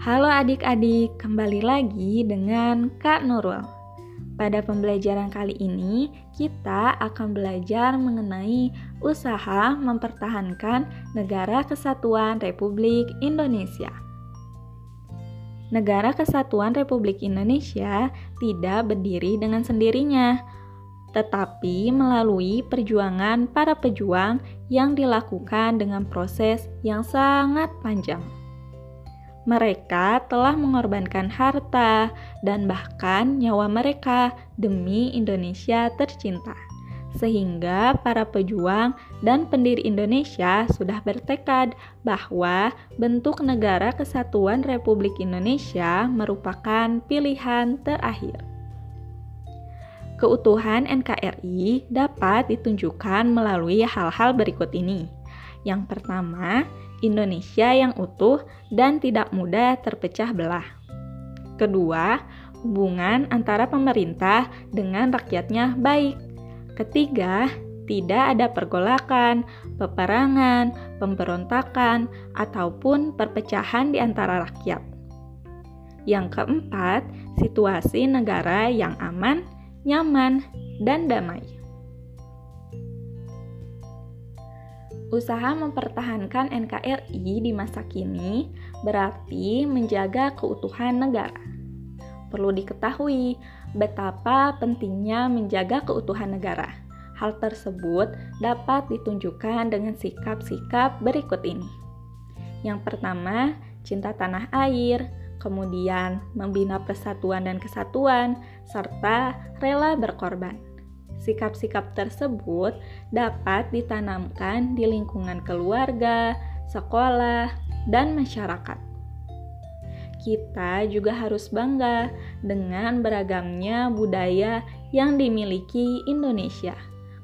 Halo adik-adik, kembali lagi dengan Kak Nurul. Pada pembelajaran kali ini, kita akan belajar mengenai usaha mempertahankan Negara Kesatuan Republik Indonesia. Negara Kesatuan Republik Indonesia tidak berdiri dengan sendirinya, tetapi melalui perjuangan para pejuang yang dilakukan dengan proses yang sangat panjang. Mereka telah mengorbankan harta dan bahkan nyawa mereka demi Indonesia tercinta. Sehingga para pejuang dan pendiri Indonesia sudah bertekad bahwa bentuk negara kesatuan Republik Indonesia merupakan pilihan terakhir. Keutuhan NKRI dapat ditunjukkan melalui hal-hal berikut ini. Yang pertama, Indonesia yang utuh dan tidak mudah terpecah belah. Kedua, hubungan antara pemerintah dengan rakyatnya baik. Ketiga, tidak ada pergolakan, peperangan, pemberontakan, ataupun perpecahan di antara rakyat. Yang keempat, situasi negara yang aman, nyaman, dan damai. Usaha mempertahankan NKRI di masa kini berarti menjaga keutuhan negara. Perlu diketahui betapa pentingnya menjaga keutuhan negara. Hal tersebut dapat ditunjukkan dengan sikap-sikap berikut ini. Yang pertama, cinta tanah air, kemudian membina persatuan dan kesatuan, serta rela berkorban. Sikap-sikap tersebut dapat ditanamkan di lingkungan keluarga, sekolah, dan masyarakat. Kita juga harus bangga dengan beragamnya budaya yang dimiliki Indonesia,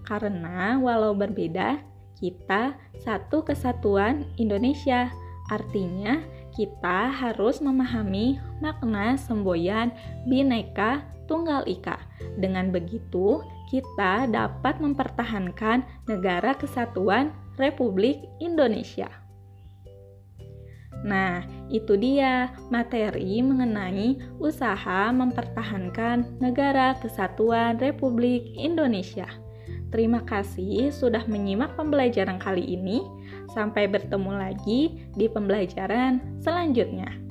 karena walau berbeda, kita satu kesatuan Indonesia. Artinya, kita harus memahami makna semboyan bineka tunggal ika. Dengan begitu, kita dapat mempertahankan negara kesatuan Republik Indonesia. Nah, itu dia materi mengenai usaha mempertahankan negara kesatuan Republik Indonesia. Terima kasih sudah menyimak pembelajaran kali ini. Sampai bertemu lagi di pembelajaran selanjutnya.